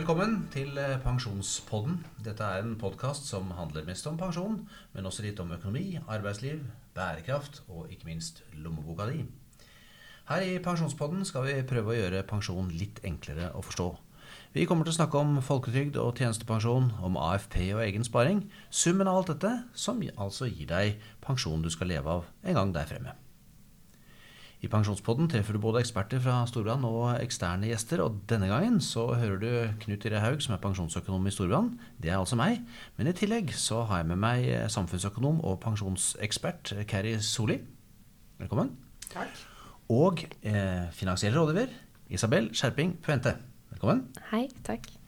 Velkommen til eh, Pensjonspodden. Dette er en podkast som handler mest om pensjon, men også litt om økonomi, arbeidsliv, bærekraft og ikke minst lommeboka di. Her i Pensjonspodden skal vi prøve å gjøre pensjon litt enklere å forstå. Vi kommer til å snakke om folketrygd og tjenestepensjon, om AFP og egen sparing. Summen av alt dette som altså gir deg pensjon du skal leve av en gang der fremme. I Pensjonspodden treffer du både eksperter fra Storbrann og eksterne gjester, og denne gangen så hører du Knut Ire Haug, som er pensjonsøkonom i Storbrann. Det er altså meg. Men i tillegg så har jeg med meg samfunnsøkonom og pensjonsekspert Carrie Soli. Velkommen. Takk. Og eh, finansiell rådgiver Isabel Skjerping Puente. Velkommen. Hei, takk.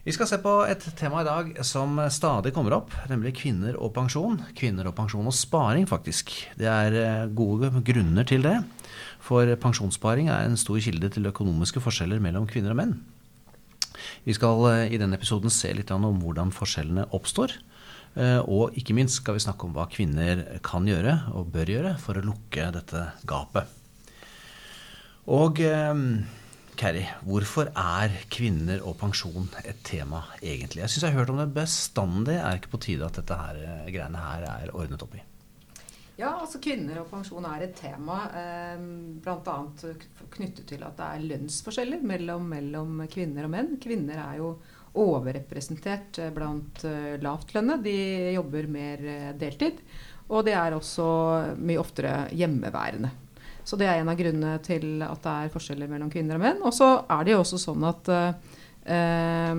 Vi skal se på et tema i dag som stadig kommer opp, nemlig kvinner og pensjon. Kvinner og pensjon og sparing, faktisk. Det er eh, gode grunner til det. For pensjonssparing er en stor kilde til økonomiske forskjeller mellom kvinner og menn. Vi skal eh, i denne episoden se litt om hvordan forskjellene oppstår. Eh, og ikke minst skal vi snakke om hva kvinner kan gjøre og bør gjøre for å lukke dette gapet. Og Kari, hvorfor er kvinner og pensjon et tema egentlig? Jeg syns jeg har hørt om det bestandig. Er det ikke på tide at dette her, greiene her er ordnet opp i? Ja, altså kvinner og pensjon er et tema eh, bl.a. knyttet til at det er lønnsforskjeller mellom, mellom, kvinner og menn. Kvinner er jo overrepresentert blant eh, lavtlønne. De jobber mer uh, deltid. Og de er også mye oftere hjemmeværende. Så det er en av grunnene til at det er forskjeller mellom kvinner og menn. Og så er det jo også sånn at uh,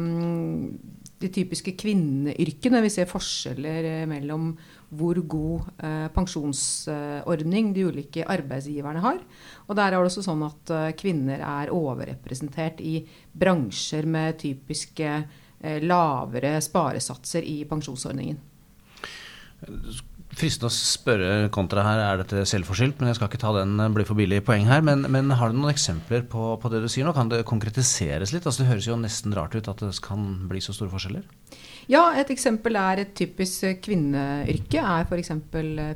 de typiske kvinneyrkene Vi ser forskjeller mellom hvor god uh, pensjonsordning de ulike arbeidsgiverne har. Og der er det også sånn at kvinner er overrepresentert i bransjer med typiske lavere sparesatser i pensjonsordningen fristende å spørre kontra her, er dette selvforskyldt? Men jeg skal ikke ta den blir bli for billig poeng her. Men, men har du noen eksempler på, på, det du sier nå? Kan det konkretiseres litt? Altså, det høres jo nesten rart ut at det kan bli så store forskjeller. Ja, et eksempel er et typisk kvinneyrke er f.eks.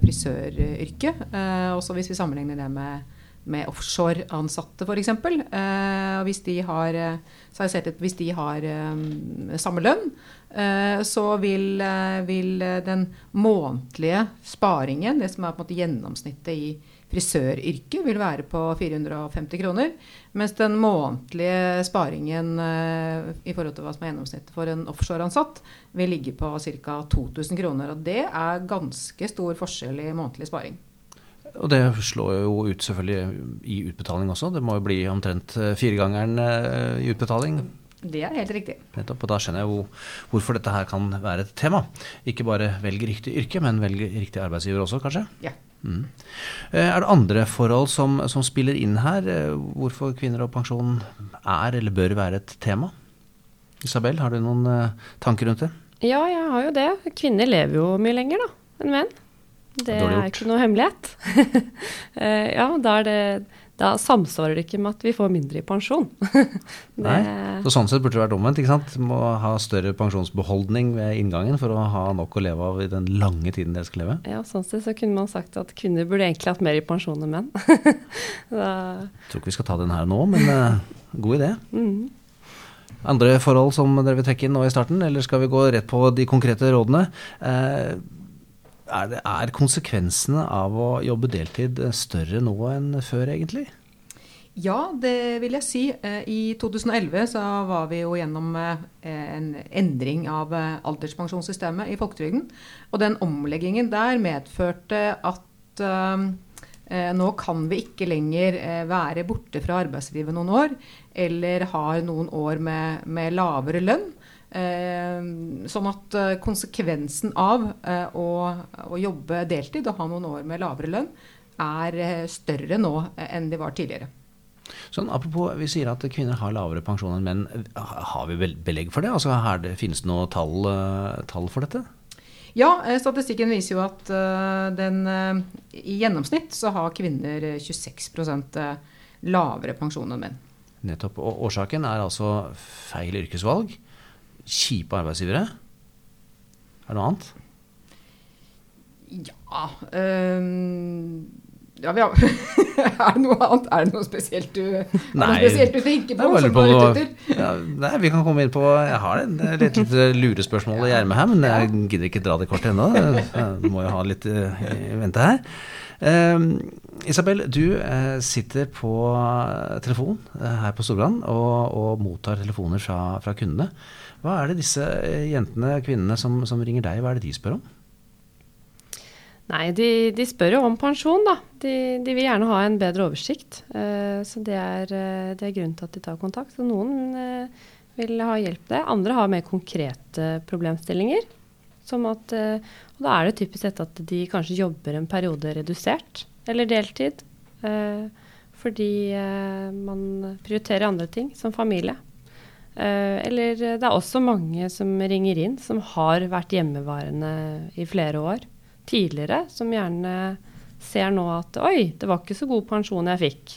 frisøryrket. Eh, også hvis vi sammenligner det med med offshore-ansatte, f.eks. Eh, hvis de har, så har at hvis de har um, samme lønn, eh, så vil, eh, vil, den månedlige sparingen, det som er på en måte gjennomsnittet i frisøryrket, vil være på 450 kroner. Mens den månedlige sparingen eh, i forhold til hva som er gjennomsnittet for en offshore-ansatt, vil ligge på ca. 2000 kroner. Og det er ganske stor forskjell i månedlig sparing. Og det slår jo ut selvfølgelig i utbetaling også. Det må jo bli omtrent eh, firegangeren eh, i utbetaling. Det er helt riktig. Nettopp, og Da skjønner jeg jo hvorfor dette her kan være et tema. Ikke bare velge riktig yrke, men velge riktig arbeidsgiver også, kanskje? Ja. Mm. Eh, er det andre forhold som, som, spiller inn her? Hvorfor kvinner og pensjon er eller bør være et tema? Isabel, har du noen tanker rundt det? Ja, jeg har jo det. Kvinner lever jo mye lenger da, enn menn. Det er ikke noe hemmelighet. Eh, ja, da, det, da, samsvarer det ikke med at vi får mindre i pensjon. Nei, så Sånn sett burde det vært omvendt. ikke sant? Må ha større pensjonsbeholdning ved inngangen for å ha nok å leve av i den lange tiden dere skal leve. Ja, sånn sett så kunne man sagt at kvinner burde egentlig hatt mer i pensjon enn menn. da... Jeg tror ikke vi skal ta den her nå, men uh, god idé. Mm. Andre forhold som dere vil trekke inn nå i starten, eller skal vi gå rett på de konkrete rådene? Uh, er, det, er, konsekvensene av å jobbe deltid større nå enn før, egentlig? Ja, det vil jeg si. Eh, I 2011 så var vi jo gjennom eh, en endring av eh, alderspensjonssystemet i folketrygden. Og den omleggingen der medførte at nå kan vi ikke lenger være borte fra arbeidslivet noen år, eller har noen år med, med lavere lønn. Eh, sånn at eh, konsekvensen av eh, å, å, jobbe deltid og ha noen år med lavere lønn, er større nå enn de var tidligere. Sånn, apropos, Vi sier at kvinner har lavere pensjon enn menn. Har vi belegg for det? Altså, det finnes det noe tall, tall, for dette? Ja, statistikken viser jo at den, i gjennomsnitt så har kvinner 26 lavere pensjon enn menn. Nettopp. Og årsaken er altså feil yrkesvalg kjipe arbeidsgivere? Er det noe annet? Ja um, Ja, har, er det noe annet? Er det noe spesielt du, nei, noe spesielt du tenker på? Som på ja, nei, vi kan komme inn på Jeg har et litt, litt lurespørsmål i ermet her, men jeg gidder ikke dra det kortet ennå. Du må jo ha litt eh, i vente her. Uh, Isabel, du sitter på telefon her på Storbrand og, og, mottar telefoner fra, fra, kundene. Hva er det disse jentene, kvinnene som, som ringer deg, hva er det de spør om? Nei, de, de, spør jo om pensjon, da. De, de, vil gjerne ha en bedre oversikt. Uh, så det er, uh, det er, grunnen til at de tar kontakt. Så noen vil ha hjelp det. Andre har mer konkrete problemstillinger. At, og da er det typisk sett at de kanskje jobber en periode redusert eller deltid. fordi man prioriterer andre ting, som familie. Eller det er også mange som ringer inn, som har vært hjemmeværende i flere år tidligere, som gjerne ser nå at Oi, det var ikke så god pensjon jeg fikk.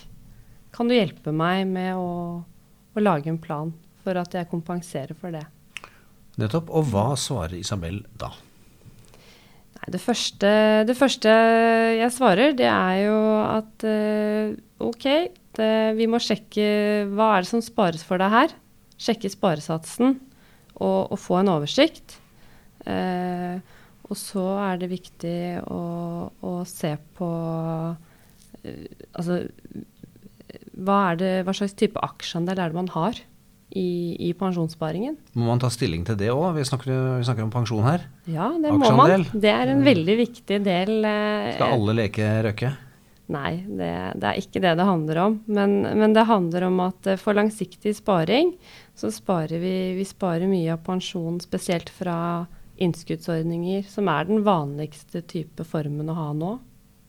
Kan du hjelpe meg med å, å lage en plan for at jeg kompenserer for det? Nettopp. Og hva svarer Isabel da? Nei, det, første, det første, jeg svarer, det er jo at uh, OK, det, vi må sjekke hva er det som spares for deg her. Sjekke sparesatsen og, og få en oversikt. Eh, og så er det viktig å, å se på uh, Altså hva, det, hva, slags type aksjeandel er det man har i, i, pensjonssparingen? Må man ta stilling til det òg? Vi, vi, snakker om pensjon her. Ja, det må man. Det er en veldig viktig del. Uh, Skal alle leke røkke? Nei, det, det, er ikke det det handler om. Men, men, det handler om at for langsiktig sparing så sparer vi, vi sparer mye av pensjon, spesielt fra innskuddsordninger, som er den vanligste type formen å ha nå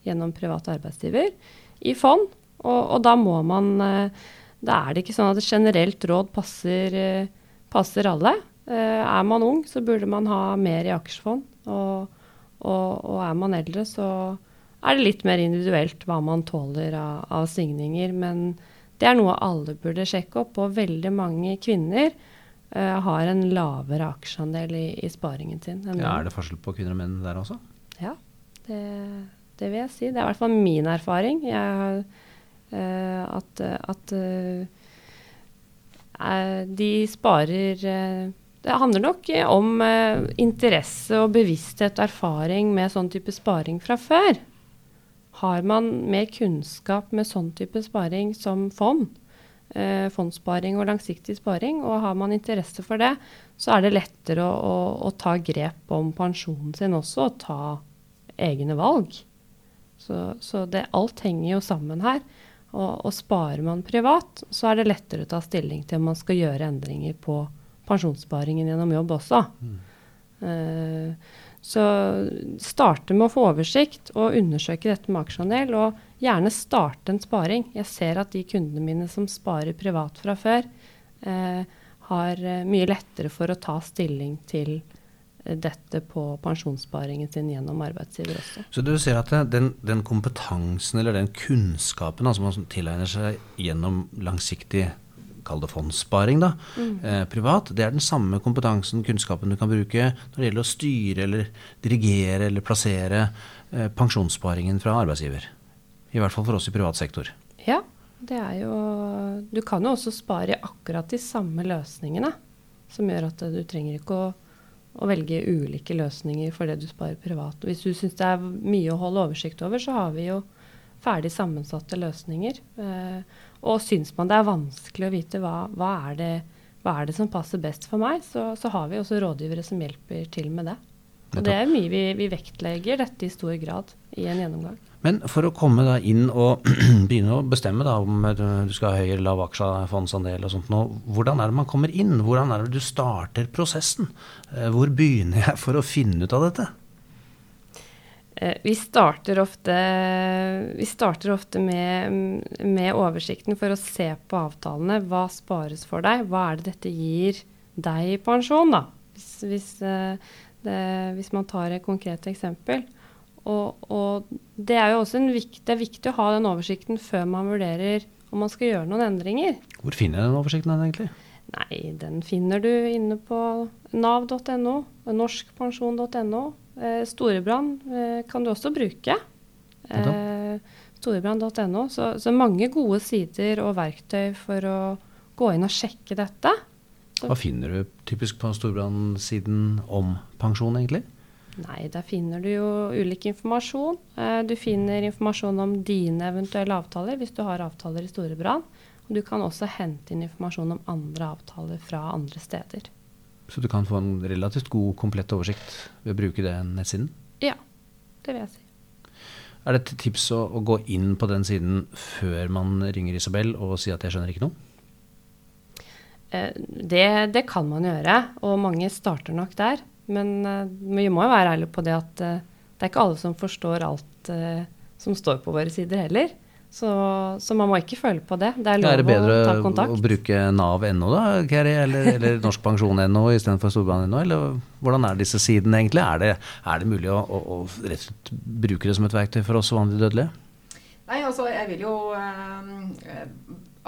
gjennom private arbeidsgiver, i fond. Og, og, da må man eh, Da er det ikke sånn at et generelt råd passer, eh, passer alle. Eh, er man ung, så burde man ha mer i aksjefond. Og, og, og, er man eldre, så er det litt mer individuelt hva man tåler av, av svingninger. Men det er noe alle burde sjekke opp. Og veldig mange kvinner uh, har en lavere aksjeandel i, i sparingen sin. Ja, er det forskjell på kvinner og menn der også? Ja, det, det, vil jeg si. Det er i hvert fall min erfaring. Jeg, uh, at, at uh, de sparer Det handler nok om interesse og bevissthet og erfaring med sånn type sparing fra før. Har man mer kunnskap med sånn type sparing som fond, eh, fondssparing og langsiktig sparing. Og har man interesse for det, så er det lettere å, å, å ta grep om pensjonen sin også, og ta egne valg. Så, så det, alt henger jo sammen her. Og, og, sparer man privat, så er det lettere å ta stilling til om man skal gjøre endringer på pensjonssparingen gjennom jobb også. Mm. Uh, så starte med å få oversikt og undersøke dette med aksjeandel. Og gjerne starte en sparing. Jeg ser at de kundene mine som sparer privat fra før, eh, har eh, mye lettere for å ta stilling til eh, dette på pensjonssparingen sin gjennom arbeidsgiver også. Så du ser at den, den kompetansen eller den kunnskapen altså man tilegner seg gjennom langsiktig kall det fondssparing, da, mm. eh, privat, det er den samme kompetansen, kunnskapen du kan bruke når det gjelder å styre eller dirigere eller plassere eh, pensjonssparingen fra arbeidsgiver. I hvert fall for oss i privat sektor. Ja, det er jo Du kan jo også spare i akkurat de samme løsningene. Som gjør at du trenger ikke å, å velge ulike løsninger for det du sparer privat. Hvis du syns det er mye å holde oversikt over, så har vi jo ferdig sammensatte løsninger. Eh, og syns man det er vanskelig å vite hva, hva, er, det, hva er det som passer best for meg, så, så har vi også rådgivere som hjelper til med det. Og det er mye vi, vi, vektlegger dette i stor grad i en gjennomgang. Men for å komme da inn og begynne å bestemme da om du skal ha høy eller lav aksjefondsandel og sånt nå, hvordan er det man kommer inn? Hvordan er det du starter prosessen? Eh, hvor begynner jeg for å finne ut av dette? Eh, vi starter ofte, vi starter ofte med, med, oversikten for å se på avtalene. Hva spares for deg? Hva er det dette gir deg i pensjon, da? Hvis, hvis, eh, det, hvis man tar et konkret eksempel. Og, og, det er jo også viktig, det er viktig å ha den oversikten før man vurderer om man skal gjøre noen endringer. Hvor finner jeg den oversikten egentlig? Nei, Den finner du inne på nav.no, norskpensjon.no. Eh, Storebrand eh, kan du også bruke. Eh, Storebrand.no. Så, så mange gode sider og verktøy for å gå inn og sjekke dette. Hva finner du typisk på Storebrand-siden om pensjon, egentlig? Nei, der finner du jo ulik informasjon. Du finner informasjon om dine eventuelle avtaler hvis du har avtaler i Storebrand. Og du kan også hente inn informasjon om andre avtaler fra andre steder. Så du kan få en relativt god, komplett oversikt ved å bruke den nettsiden? Ja, det vil jeg si. Er det et tips å, å, gå inn på den siden før man ringer Isabel og sier at jeg skjønner ikke noe? Eh, det, det, kan man gjøre, og mange starter nok der. Men eh, vi må jo være ærlige på det at eh, det er ikke alle som forstår alt som står på våre sider heller. Så, så, man må ikke føle på det. Det er lov er det bedre å ta kontakt. å bruke Nav.no da, Keri, eller, eller Norsk Pensjon.no istedenfor Storbrann.no? Eller hvordan er disse sidene egentlig? Er det, er det mulig å, å, å, rett og slett bruke det som et verktøy for oss vanlige dødelige? Nei, altså jeg vil jo øh,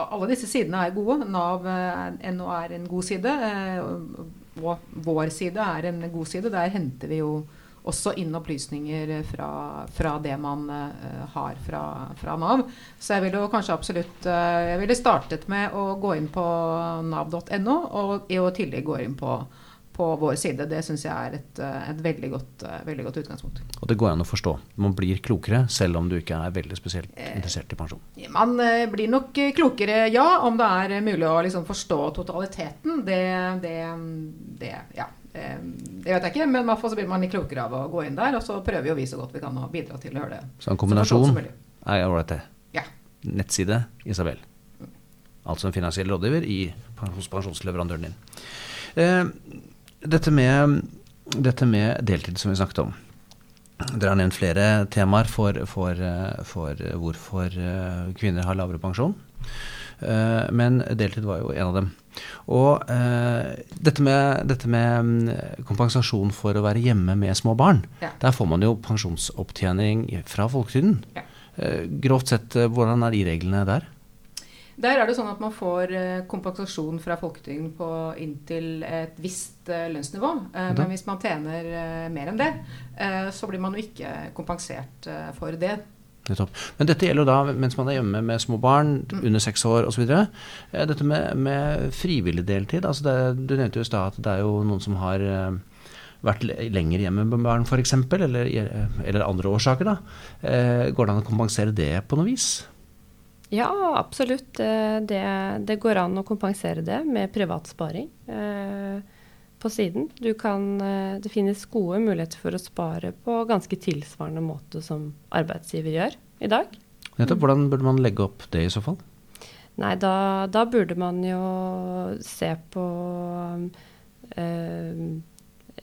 Alle disse sidene er gode. Nav.no er en god side. Øh, og vår side er en god side. Der henter vi jo også inn opplysninger fra, fra det man uh, har fra, fra, Nav. Så jeg ville kanskje absolutt uh, Jeg ville startet med å gå inn på nav.no, og i tillegg gå inn på, på vår side. Det syns jeg er et, eh, et veldig, godt, veldig, godt, utgangspunkt. Og det går an å forstå. Man blir klokere selv om du ikke er veldig spesielt interessert i pensjon? Man blir nok klokere, ja. Om det er mulig å liksom forstå totaliteten. Det, det, det ja. Eh, det vet jeg ikke, men i hvert fall så blir man litt klokere av å gå inn der. Og så prøver jo vi så godt vi kan å bidra til å høre det. Så en kombinasjon er ålreit, det. Ja. Nettside Isabel. Altså en finansiell rådgiver i, hos pensjonsleverandøren din. Eh, dette, med, dette med deltid som vi snakket om. Dere har nevnt flere temaer for, for, eh, for hvorfor eh, kvinner har lavere pensjon. Men deltid var jo en av dem. Og eh, dette, med, dette, med, mm, kompensasjon for å være hjemme med små barn, ja. der får man jo pensjonsopptjening fra folketrygden. Ja. Eh, grovt sett, eh, hvordan er de reglene der? Der er det sånn at man får eh, kompensasjon fra folketrygden på inntil et visst eh, lønnsnivå. Eh, men hvis man tjener mer enn det, så blir man jo ikke kompensert for det. Nettopp. Men dette gjelder jo da mens man er hjemme med små barn mm. under seks år osv. Eh, dette med, med, frivillig deltid. Altså det, du nevnte jo i stad at det er jo noen som har uh, vært lenger hjemme med barn f.eks., eller, eller andre årsaker. da. Går det an å kompensere det på noe vis? Ja, absolutt. Det, det går an å kompensere det med privat sparing. På siden. Kan, eh, det finnes gode muligheter for å spare på ganske tilsvarende måte som arbeidsgiver gjør i dag. Nettopp. Hvordan burde man legge opp det i så fall? Nei, da, da burde man jo se på øh,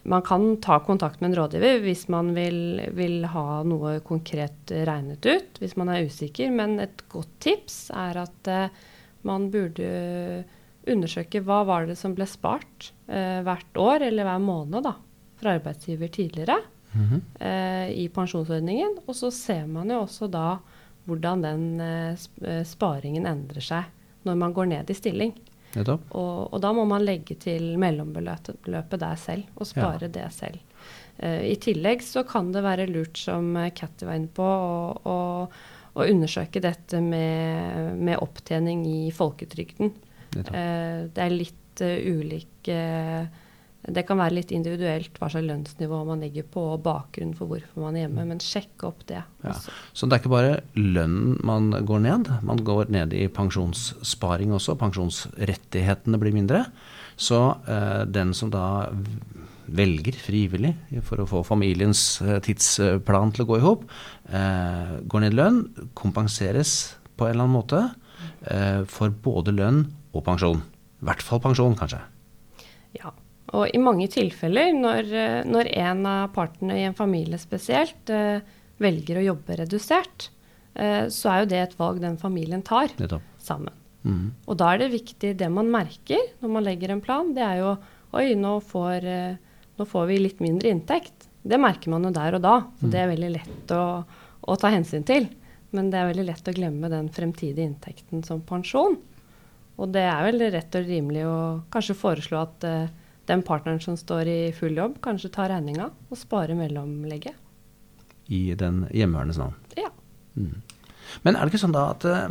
Man kan ta kontakt med en rådgiver hvis man vil, vil, ha noe konkret regnet ut, hvis man er usikker. Men et godt tips er at øh, man burde undersøke hva var det som ble spart eh, hvert år eller hver måned da, fra arbeidsgiver tidligere mm -hmm. eh, i pensjonsordningen. Og så ser man jo også da hvordan den eh, sparingen endrer seg når man går ned i stilling. Og, og, da må man legge til mellombeløpet der selv og spare ja. det selv. Uh, I tillegg så kan det være lurt, som Catty var inne på, å, undersøke dette med, med, opptjening i folketrygden. Uh, det er litt uh, ulik Det kan være litt individuelt hva slags lønnsnivå man legger på, og bakgrunnen for hvorfor man er hjemme, men sjekk opp det. Ja. Så det er ikke bare lønnen man går ned, man går ned i pensjonssparing også. Pensjonsrettighetene blir mindre. Så den som da velger frivillig for å få familiens tidsplan til å gå i hop, går ned i lønn, kompenseres på en eller annen måte for både lønn og pensjon. I hvert fall pensjon, kanskje. Ja. Og i mange tilfeller, når, når en av partene i en familie spesielt eh, velger å jobbe redusert, eh, så er jo det et valg den familien tar sammen. Mm. Og da er det viktig Det man merker når man legger en plan, det er jo Oi, nå får, eh, nå får vi litt mindre inntekt. Det merker man jo der og da, så mm. det er veldig lett å, å ta hensyn til. Men det er veldig lett å glemme den fremtidige inntekten som pensjon. Og det er vel rett og rimelig å kanskje foreslå at uh, den partneren som står i full jobb, kanskje tar regninga og sparer mellomlegget. I den hjemmehørendes navn. Ja. Mm. Men er det ikke sånn da at uh,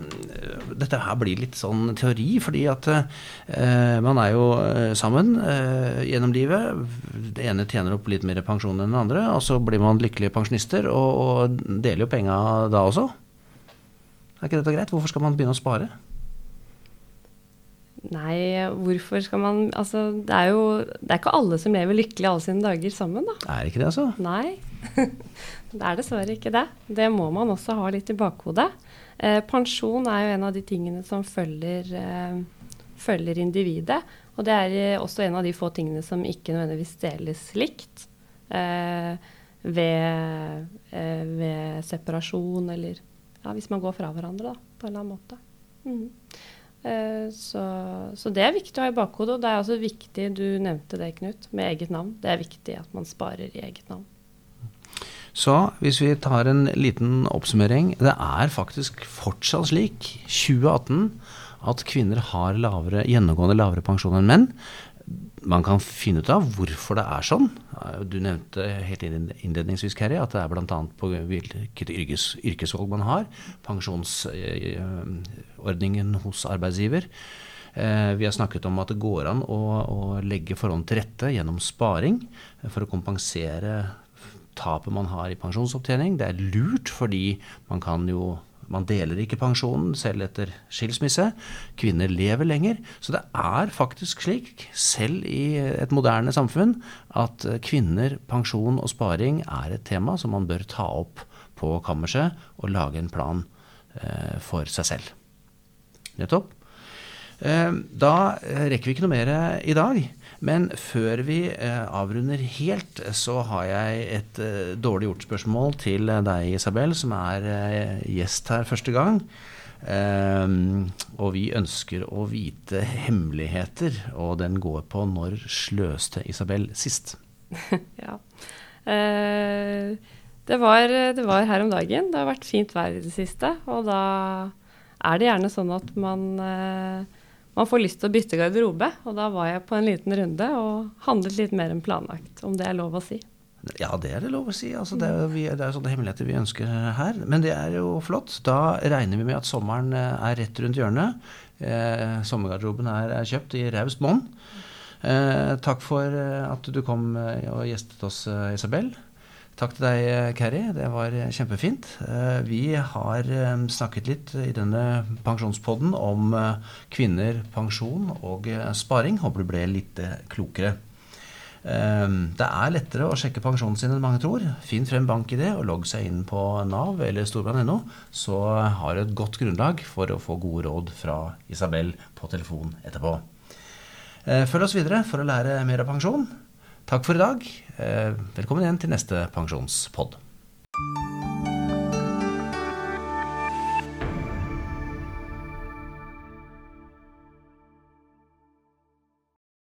dette her blir litt sånn teori? Fordi at uh, man er jo uh, sammen gjennom livet. Det ene tjener opp litt mer pensjon enn den andre, og så blir man lykkelige pensjonister og, og deler jo penga da også. Er ikke dette greit? Hvorfor skal man begynne å spare? Nei, hvorfor skal man Altså, det er jo Det er ikke alle som lever lykkelig alle sine dager sammen, da. Er ikke det, altså? Nei. det er dessverre ikke det. Det må man også ha litt i bakhodet. Eh, pensjon er jo en av de tingene som følger, eh, følger individet. Og det er eh, også en av de få tingene som ikke nødvendigvis deles likt. Eh, ved, eh, ved, separasjon eller ja, hvis man går fra hverandre, da, på en eller annen måte. Mm. Eh, så, så, det er viktig å ha i bakhodet. Og det er også viktig, du nevnte det, Knut, med eget navn. Det er viktig at man sparer i eget navn. Så hvis vi tar en liten oppsummering Det er faktisk fortsatt slik, 2018, at kvinner har lavere, gjennomgående lavere pensjon enn menn. Man kan finne ut av hvorfor det er sånn. Du nevnte helt innledningsvis Kerry, at det er bl.a. på hvilket yrkes, yrkesvalg man har. Pensjonsordningen hos arbeidsgiver. Eh, vi har snakket om at det går an å, å legge forholdene til rette gjennom sparing for å kompensere tapet man har i pensjonsopptjening. Det er lurt fordi man kan jo man deler ikke pensjonen selv etter skilsmisse. Kvinner lever lenger. Så det er faktisk slik, selv i et moderne samfunn, at kvinner, pensjon og sparing er et tema som man bør ta opp på kammerset og lage en plan eh, for seg selv. Nettopp. Eh, da rekker vi ikke noe mer i dag. Men før vi eh, avrunder helt, så har jeg et eh, dårlig gjort-spørsmål til deg, Isabel, som er eh, gjest her første gang. Og vi ønsker å vite hemmeligheter, og den går på når sløste Isabel sist? ja. Det, var, det, var, her om dagen. Det har vært fint vær i det siste. Og da er det gjerne sånn at man man får lyst til å bytte garderobe. Og da var jeg på en liten runde og handlet litt mer enn planlagt, om det er lov å si. Ja, det er det lov å si. Altså, det, er, vi, det er sånne hemmeligheter vi ønsker her. Men det er jo flott. Da regner vi med at sommeren eh, er rett rundt hjørnet. Eh, sommergarderoben er, er, kjøpt i raust monn. Eh, takk for eh, at du kom eh, og gjestet oss, Isabel. Takk til deg, Keri. Det var kjempefint. Eh, vi har eh, snakket litt i denne pensjonspodden om eh, kvinner, pensjon og sparing. Håper du ble litt klokere. Det er lettere å sjekke pensjonen sin enn mange tror. Finn frem bank-ID og logg seg inn på Nav eller storbrann.no, så har du et godt grunnlag for å få gode råd fra Isabel på telefon etterpå. Følg oss videre for å lære mer av pensjon. Takk for i dag. Eh, velkommen igjen til neste pensjonspod.